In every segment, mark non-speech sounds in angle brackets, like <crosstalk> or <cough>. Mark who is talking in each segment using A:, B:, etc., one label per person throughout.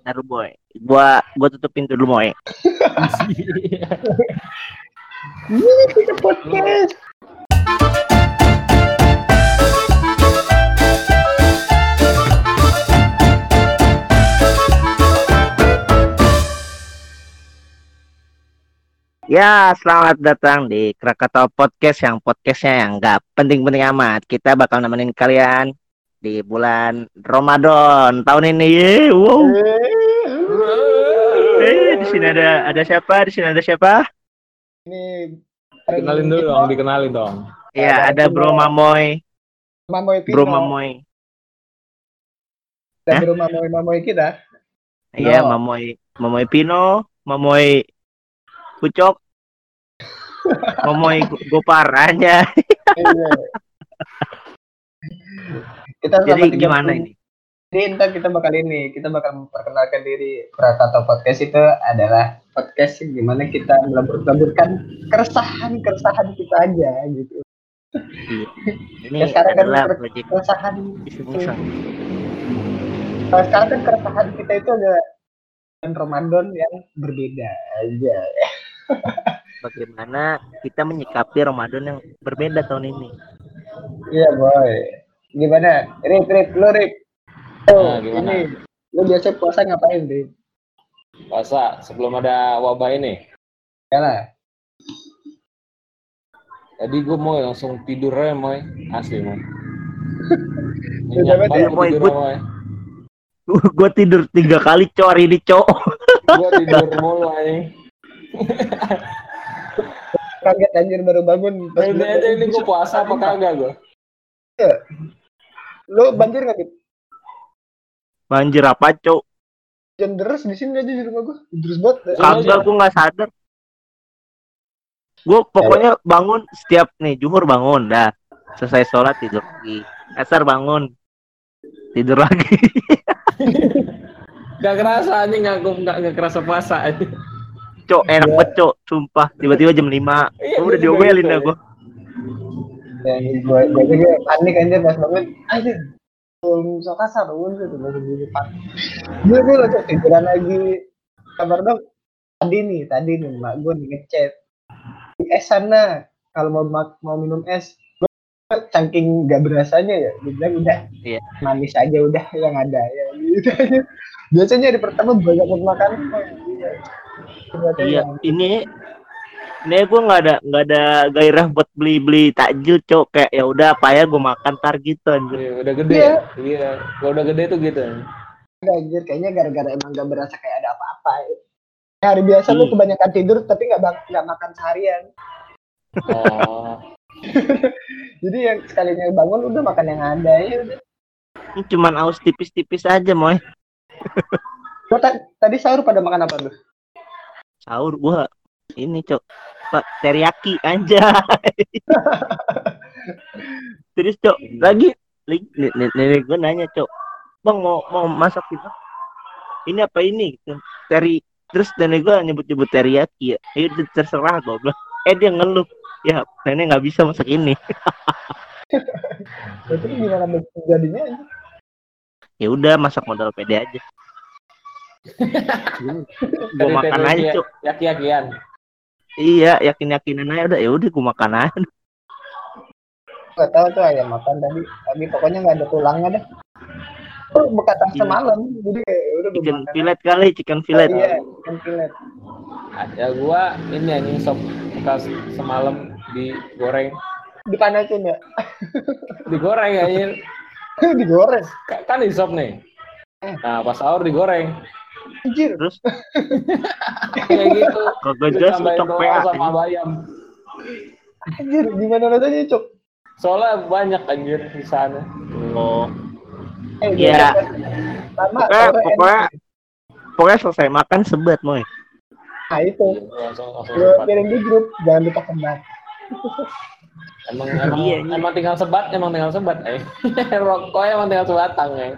A: Taruh boy. Gua gua tutup pintu dulu boy.
B: Ini kita podcast.
A: Ya, selamat datang di Krakatau Podcast yang podcastnya yang nggak penting-penting amat. Kita bakal nemenin kalian di bulan Ramadan tahun ini. Yeay, wow. Eh, di sini ada ada siapa? Di sini ada siapa?
B: Ini
C: Kenalin dulu dong, dikenalin dong.
A: Ya, ada Bro Mamoy,
B: Mamoy Pino.
A: Bro Mamoy.
B: Dan Bro Mamoy Mamoy kita.
A: Iya,
B: No.
A: Mamoy, Mamoy Pino, Mamoy Pucok, <laughs> Mamoy Gopar aja.
B: Kita
A: Jadi gimana ini?
B: Jadi ntar kita bakal ini, kita bakal memperkenalkan diri Krakatau Podcast itu adalah podcast yang di mana kita melebur-leburkan keresahan-keresahan kita aja gitu.
A: Iya. Ini
B: Ya, sekarang kan Keresahan, kalau sekarang kan keresahan kita itu ada dan Ramadan yang berbeda aja.
A: Bagaimana kita menyikapi Ramadan yang berbeda tahun ini?
B: Iya boy. Gimana? Rip, Rip, lu Rip. Oh,
C: Nah, gimana?
B: ini. Lu biasa puasa ngapain, Rip?
C: Puasa sebelum ada wabah ini.
B: Ya lah.
C: Tadi gue mau langsung tidur aja, Moy. Asli, Moy. <laughs>
B: Ya,
A: Moy.
C: tidur, Moy. <laughs>
A: gue tidur tiga kali hari ini cok.
C: Gue tidur mulu, aja.
B: Kaget anjir baru bangun. Pas
C: Ini aja ini gue puasa apa kagak gue?
B: Lu banjir nggak, Rip?
A: Banjir apa cok?
B: Hujan deras di sini aja di rumah gua. Terus banget.
A: Kagak gue nggak sadar. Gue pokoknya bangun setiap nih jumur bangun dah. Selesai sholat tidur lagi. Asar bangun tidur lagi. <laughs>
C: Gak kerasa anjing nggak gue nggak nggak kerasa puasa aja.
A: Cok enak
B: Iya.
A: banget cok. Sumpah tiba-tiba jam 5
C: Iya,
A: Gua udah
C: juga
A: diomelin
C: gitu,
A: dah
C: ya.
A: gue.
B: Gua juga panik anjir pas bangun. Anjir. Belum so kasar bangun gitu baru di depan. Dia gue lagi tiduran lagi. Kabar dong. Tadi nih, tadi nih mak gue nih ngechat. Di es sana kalau mau mak- mau minum es Gua saking gak berasanya ya dia bilang udah
A: Iya.
B: manis aja udah yang ada ya gitu aja. biasanya di pertama banyak makan iya.
A: Ini ini gue nggak ada nggak ada gairah buat beli beli takjil cok kayak ya udah apa ya gue makan tar gitu anjir.
C: Iya, udah gede.
B: Iya.
C: Iya, kalau udah gede tuh gitu.
B: Enggak, anjir kayaknya gara-gara emang gak berasa kayak ada apa-apa Ya, hari biasa lu
A: Hmm.
B: kebanyakan tidur tapi nggak nggak makan seharian
C: Oh, <laughs>
B: jadi yang sekalinya bangun udah makan yang ada ya udah
A: Ini cuman aus tipis-tipis aja moy.
B: Gua ta- tadi sahur pada makan apa tuh
A: Sahur gua ini cok pak teriyaki anjay. <laughs> Terus cok lagi. Lagi nenek gue nanya cok bang mau mau masak gitu? Ini apa ini? Gitu. teri terus nenek gue nyebut-nyebut teriyaki ya. Ya udah terserah gue bilang eh dia ngeluh. Ya nenek nggak bisa masak ini. <laughs>
B: Berarti gimana jadinya anjir?
A: ya udah masak modal pede aja. <laughs> Gue makan aja cok
C: Yaki-yakian.
A: Iya yakin yakinin aja udah ya udah gue makan aja
B: nggak tahu tuh ayam makan tadi tapi pokoknya nggak ada tulangnya deh Oh, bekatan
A: Iya.
B: semalam jadi kayak ya udah gua
A: chicken
B: makan.
A: fillet kali chicken fillet
B: Oh, iya chicken fillet
C: Ada gua ini anjing sop bekas semalam digoreng.
B: dipanasin ya <laughs>
C: Digoreng anjing.
B: digoreng
C: Ka- Kan di sop nih.
B: Eh.
C: Nah, pas sahur digoreng.
B: Anjir
A: terus <laughs>
C: Kayak gitu.
A: kagak jelas
C: Ditambahin
A: cocok PA
C: sama bayam.
B: anjir gimana rasanya cok
C: Soalnya banyak anjir di sana.
A: oh
B: eh,
A: Iya.
B: lama
A: Pokoknya-
B: sore
A: pokoknya- pokoknya selesai makan sebat moy
B: nah itu
C: langsung
B: gue kirim di grup jangan lupa kembali
C: Emang emang,
A: Iya, iya.
C: emang tinggal sebat, emang tinggal sebat, eh. <laughs> Rokoknya emang tinggal sebatang, eh.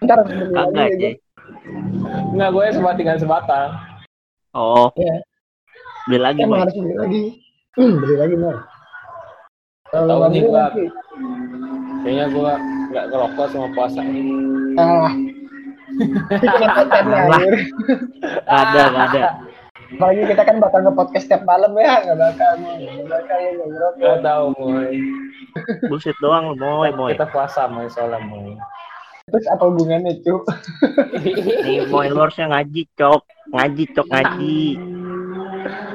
B: ntar
A: kagak
B: ya
C: Enggak, gue sebat tinggal sebatang.
A: oh.
B: Iya.
A: beli lagi
B: emang harus beli lagi. Hmm, beli lagi mau kalau
C: nih
B: nanti
C: Kayaknya gue nggak ngerokok sama puasa.
B: ah
A: ada ada.
B: Apalagi kita kan bakal nge-podcast tiap malam ya. Nggak bakal nggak bakal ya nggak ngerokok.
C: Tahu moy.
A: bullshit doang lu moy moy.
C: Kita puasa moy soalnya moy.
B: Terus apa hubungannya cu
A: nih harusnya ngaji cok ngaji cok ngaji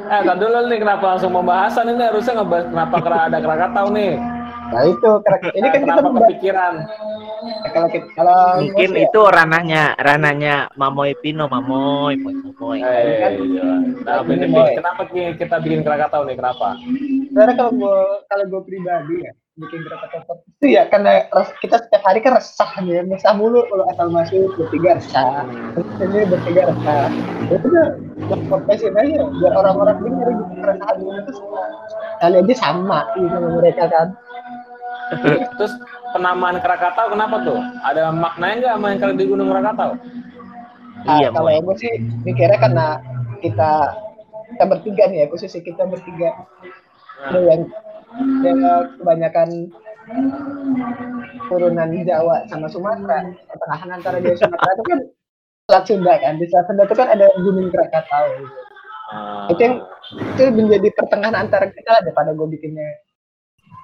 C: Eh, tadi dulu nih kenapa langsung pembahasan ini harusnya ngebahas kenapa kera ada Krakatau nih.
B: nah itu kera- ini kan kita
C: kenapa
B: membahas-
C: kepikiran?
B: kalau kita kalau
A: mungkin
B: ya,
A: itu ranahnya ranahnya mamoy pino mamoy moy mamoy
C: Eh,
B: kan-
C: iya. Nah,
B: Ini,
C: kenapa ki- kita bikin Krakatau nih? Kenapa?
B: sebenarnya kalau gue kalau gue pribadi ya bikin gerakan tempat itu ya karena res- kita setiap hari kan resah nih resah mulu kalau asal masuk bertiga resah. Terus ini bertiga resah. Ya udah buat podcastin aja biar orang-orang dengar gitu keresahan sama kali aja sama gitu sama mereka kan.
C: Terus penamaan Krakatau kenapa tuh? Ada maknanya nggak main kali di Gunung Krakatau?
B: Nah,
A: iya
B: kalau gue sih mikirnya karena kita kita bertiga nih ya posisi kita bertiga. Ada yang yang kebanyakan turunan Jawa sama Sumatera. Pertengahan antara Jawa Sumatera itu kan Selat Sunda kan. Di Selat Sunda itu kan ada Gunung Krakatau. Gitu.
C: Ah.
B: itu yang itu menjadi pertengahan antara kita lah daripada gue bikinnya.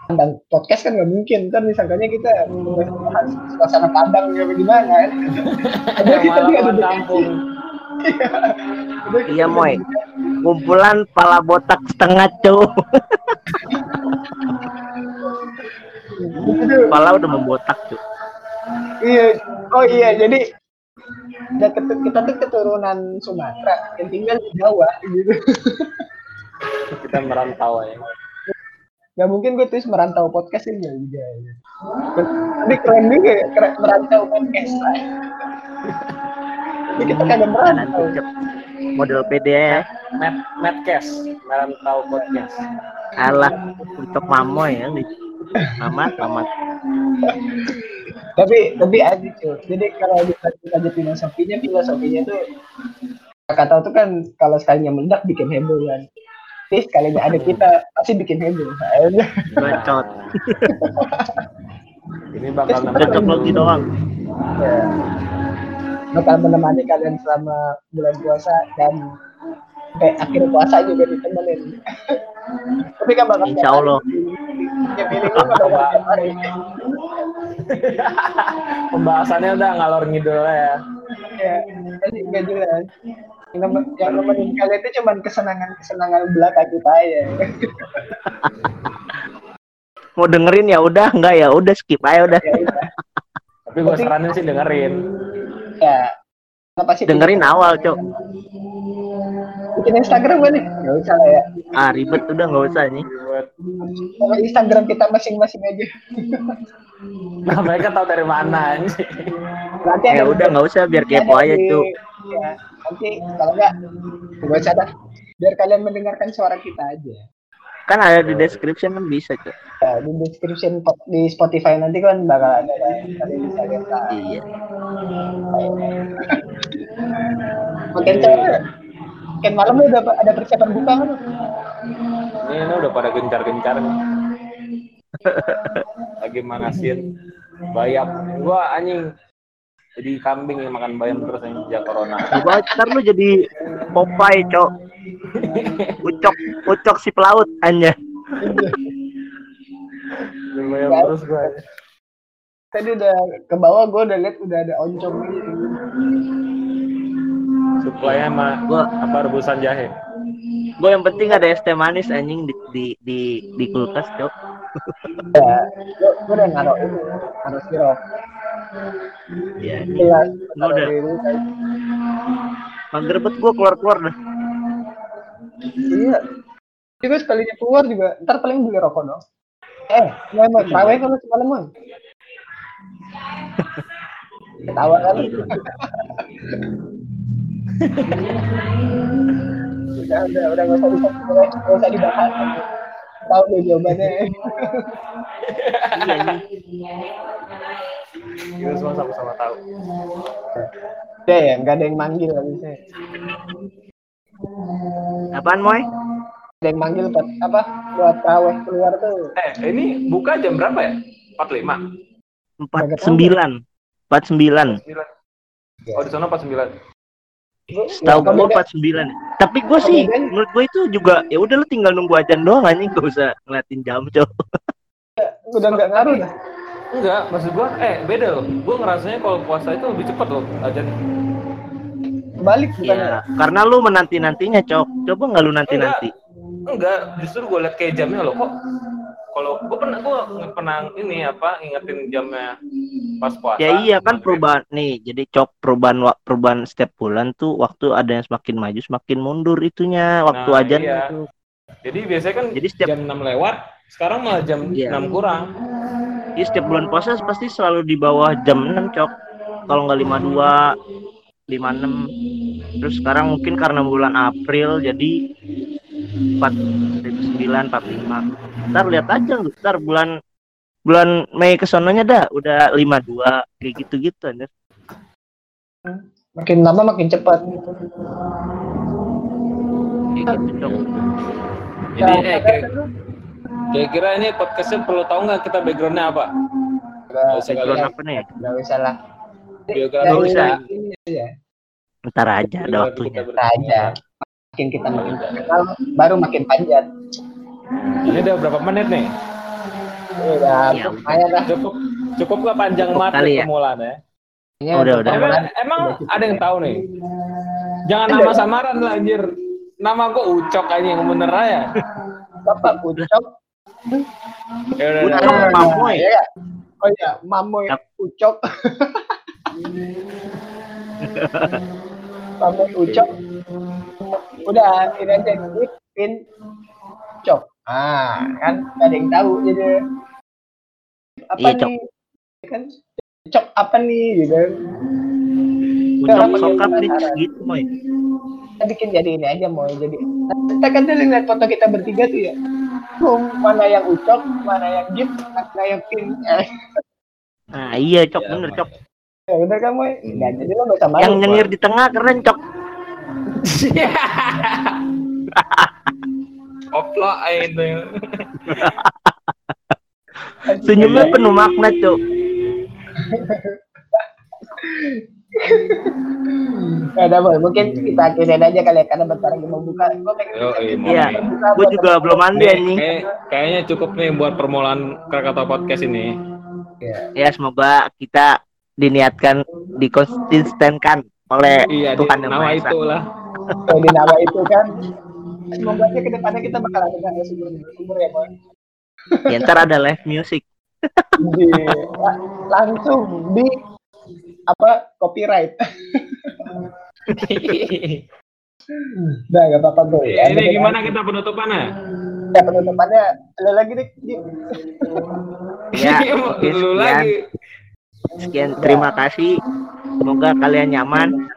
B: Padang podcast kan nggak mungkin. Kan disangkanya kita membahas suasana Padang ya bagaimana <laughs> Ada kita duduk-
C: kampung.
B: Kita
A: Iya, Moy. kumpulan pala botak setengah cowok
B: Itu
A: pala udah membotak tuh
B: Iya, oh iya, jadi kita, kita tuh keturunan Sumatera yang tinggal di Jawa gitu.
C: Kita merantau ya.
B: Gak mungkin gue tulis merantau podcast ini ya juga. Tapi keren juga ya, keren, merantau podcast. Tapi kita kagak merantau.
A: kucep model PD ya
C: Matt Madcast, merantau podcast.
A: alah untuk mamoy ya nih amat amat
B: Tapi tapi aja cuy. Jadi kalau kita aja filosofinya, filosofinya tuh kata tuh kan kalau sekalinya meledak bikin heboh kan. Jadi sekalinya ada kita pasti bikin heboh.
A: bacot
C: Ini bakal
A: cocok lagi doang
B: ya, bakal menemani kalian selama bulan puasa dan sampai akhir puasa juga ditemenin. <laughs> Tapi kan bakal
A: Insya Allah.
B: Ya
C: pembahasannya udah ngalor ngidul ya.
B: Ya, jadi nggak jelas. Yang nemen- yang nemenin kalian itu cuma kesenangan-kesenangan belaka kita ya. <laughs>
A: mau dengerin ya udah enggak ya udah skip aja udah
B: Ya udah.
C: Tapi gue saranin sih dengerin.
B: Ya. Kenapa sih
A: dengerin awal cok
B: bikin Instagram kan nih? Nggak usah lah ya.
A: ah ribet udah nggak usah nih
B: Kalau Instagram kita masing-masing aja.
C: Nah, mereka tahu dari mana anjing.
B: Nanti
A: ya
B: ada-
A: udah nggak usah biar kepo aja cok
B: Ya, nanti kalau enggak, gue usah dah. Biar kalian mendengarkan suara kita aja.
A: kan ada di description kan bisa cok
B: Ya, di description di Spotify nanti kan bakal ada kan. Kalian bisa lihat
A: iya
B: Makin cewek. Makin malam lu udah ada persiapan buka kan?
C: Ini, ini udah pada gencar-gencar nih. Lagi manasin bayam. Gua anjing jadi kambing yang makan bayam terus yang sejak corona.
A: Coba ntar lu jadi Popeye cok ucok ucok si pelaut hanya
C: Jadi bayam terus gua.
B: Tadi udah ke bawah gue udah lihat udah ada oncom gitu.
C: Suplainya mah
A: gua
C: apa rebusan jahe.
A: gue yang penting ada es teh manis anjing di di di, di kulkas cok <laughs>
B: Ya, gue udah naruh ini, naruh sirup.
A: ya
B: Gelas,
A: Lu udah. mager bet gue keluar keluar dah
B: Iya. Juga sekalinya keluar juga, ntar paling beli rokok dong. Eh, mau mau terawih lu semalam Mon? <laughs> Ketawa kan? <laughs> udah, udah, udah nggak usah nggak usah dibahas. Tahu deh jawabannya.
A: iya
C: Kita semua sama-sama tahu.
B: Ya ya, nggak ada yang manggil habisnya.
A: apaan moy
B: Ada yang manggil buat apa? Buat terawih keluar tuh.
C: Eh, ini buka jam berapa ya? 45.
A: empat sembilan empat sembilan
C: Oh, di sana 49.
A: Setahu
B: Ya,
A: gue
B: beda-
A: 49. Tapi gue sih menurut gue itu juga ya udah lu tinggal nunggu ajan doang anjing gak usah ngeliatin jam, Cok.
B: udah nggak ngaruh dah.
C: Enggak, maksud gua eh beda loh. Gua ngerasanya kalau puasa itu lebih cepat loh ajan.
B: Balik bukan
A: Iya, karena lu menanti-nantinya, Cok. Coba nggak lu nanti-nanti?
C: Enggak, justru gua liat kayak jamnya loh kok. Kalau gua pernah gua nggak pernah ini apa ingetin jamnya pas puasa.
A: Ya iya kan perubahan nih. Jadi Cok perubahan perubahan setiap bulan tuh waktu ada yang semakin maju semakin mundur itunya waktu
C: Nah,
A: ajan
C: iya.
A: itu.
C: Jadi biasanya kan
A: Jadi setiap
C: jam 6 lewat, sekarang malah jam
A: Iya.
C: 6 kurang.
A: jadi setiap bulan puasa pasti selalu di bawah jam 6, Cok. Kalau nggak 52 56 terus sekarang mungkin karena bulan April jadi 49 45 ntar lihat aja lu ntar bulan bulan Mei kesononya dah udah 52 kayak gitu gitu anjir
B: makin lama makin cepat.
A: gitu.
C: Jadi
B: Nah,
C: eh kira- kira-kira ini podcastnya perlu tahu nggak kita backgroundnya apa? Usah
A: Background
C: ya.
A: apa nih
B: Nggak usah lah.
A: Nggak usah.
B: Aja.
A: ntar aja ada waktunya
C: Kita
B: aja. Makin kita makin kenal, baru makin panjat.
C: Ini udah berapa menit nih?
B: Udah
A: Ya,
B: lumayan lah.
C: Cukup cukup nggak panjang
A: Cukup kali
C: nih
A: ya.
C: permulaan ya?
B: Ini
A: Udah,
B: untuk
A: udah.
C: Emang, emang ada yang tahu nih? Jangan nama samaran lah anjir. Nama gua Ucok aja yang bener aja.
B: Bapak Ucok.
C: Ya udah, udah.
A: Ucok. Mamoy.
B: Ya, ya. Oh iya, Mamoy
A: Yap.
B: Ucok. <laughs> Mamoy Ucok. Udah, ini aja Ipin Ucok. Ah, kan nggak ada yang tahu jadi apa
A: Iya, Cok.
B: nih? Kan Ucok apa nih gitu. Orang
A: sokap nih gitu moy
B: Kita bikin jadi ini aja mau jadi. Kita kan dulu lihat foto kita bertiga tuh ya. Hmm, mana yang Ucok, mana yang Jip, mana yang Pin. Eh,
A: nah iya cok
C: Ya,
A: bener cok
B: ya bener kan Moy? Nah, jadi lo gak usah malu.
A: yang nyengir di tengah keren cok <laughs>
C: Oplo aja itu. <laughs>
A: senyumnya penuh makna cok
B: ada Boy, mungkin kita akhirin aja kali ya karena bentar lagi mau buka. Gue pengen
C: Yo, iya,
A: iya gue juga belum mandi
C: Nih, kayaknya cukup nih buat permulaan Krakatau Podcast ini.
A: ya semoga kita diniatkan dikonsistenkan oleh
C: Iya,
A: Tuhan yang Maha Esa.
C: itulah.
B: Kalau nama itu kan. Semoga aja ke depannya kita bakal ada narasumber-narasumber ya Boy.
A: ya, ntar ada live music
B: Di, la- langsung di apa copyright. Udah gak apa-apa Boy.
C: Ya, ini gimana kita penutupannya?
B: Ya penutupannya ada lagi deh. Jip.
A: ya <laughs>
C: Lu lagi.
A: sekian terima kasih semoga kalian nyaman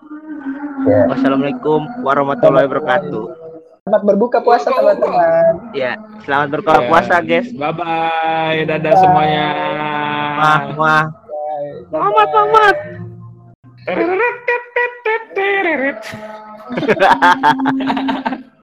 B: Ya.
A: wassalamualaikum warahmatullahi wabarakatuh
B: Selamat berbuka puasa teman-teman.
A: ya selamat berbuka
C: Ya.
A: puasa guys
C: Bye bye, dadah semuanya.
A: wah wah
B: Bye.
A: selamat selamat
C: tereret. <laughs>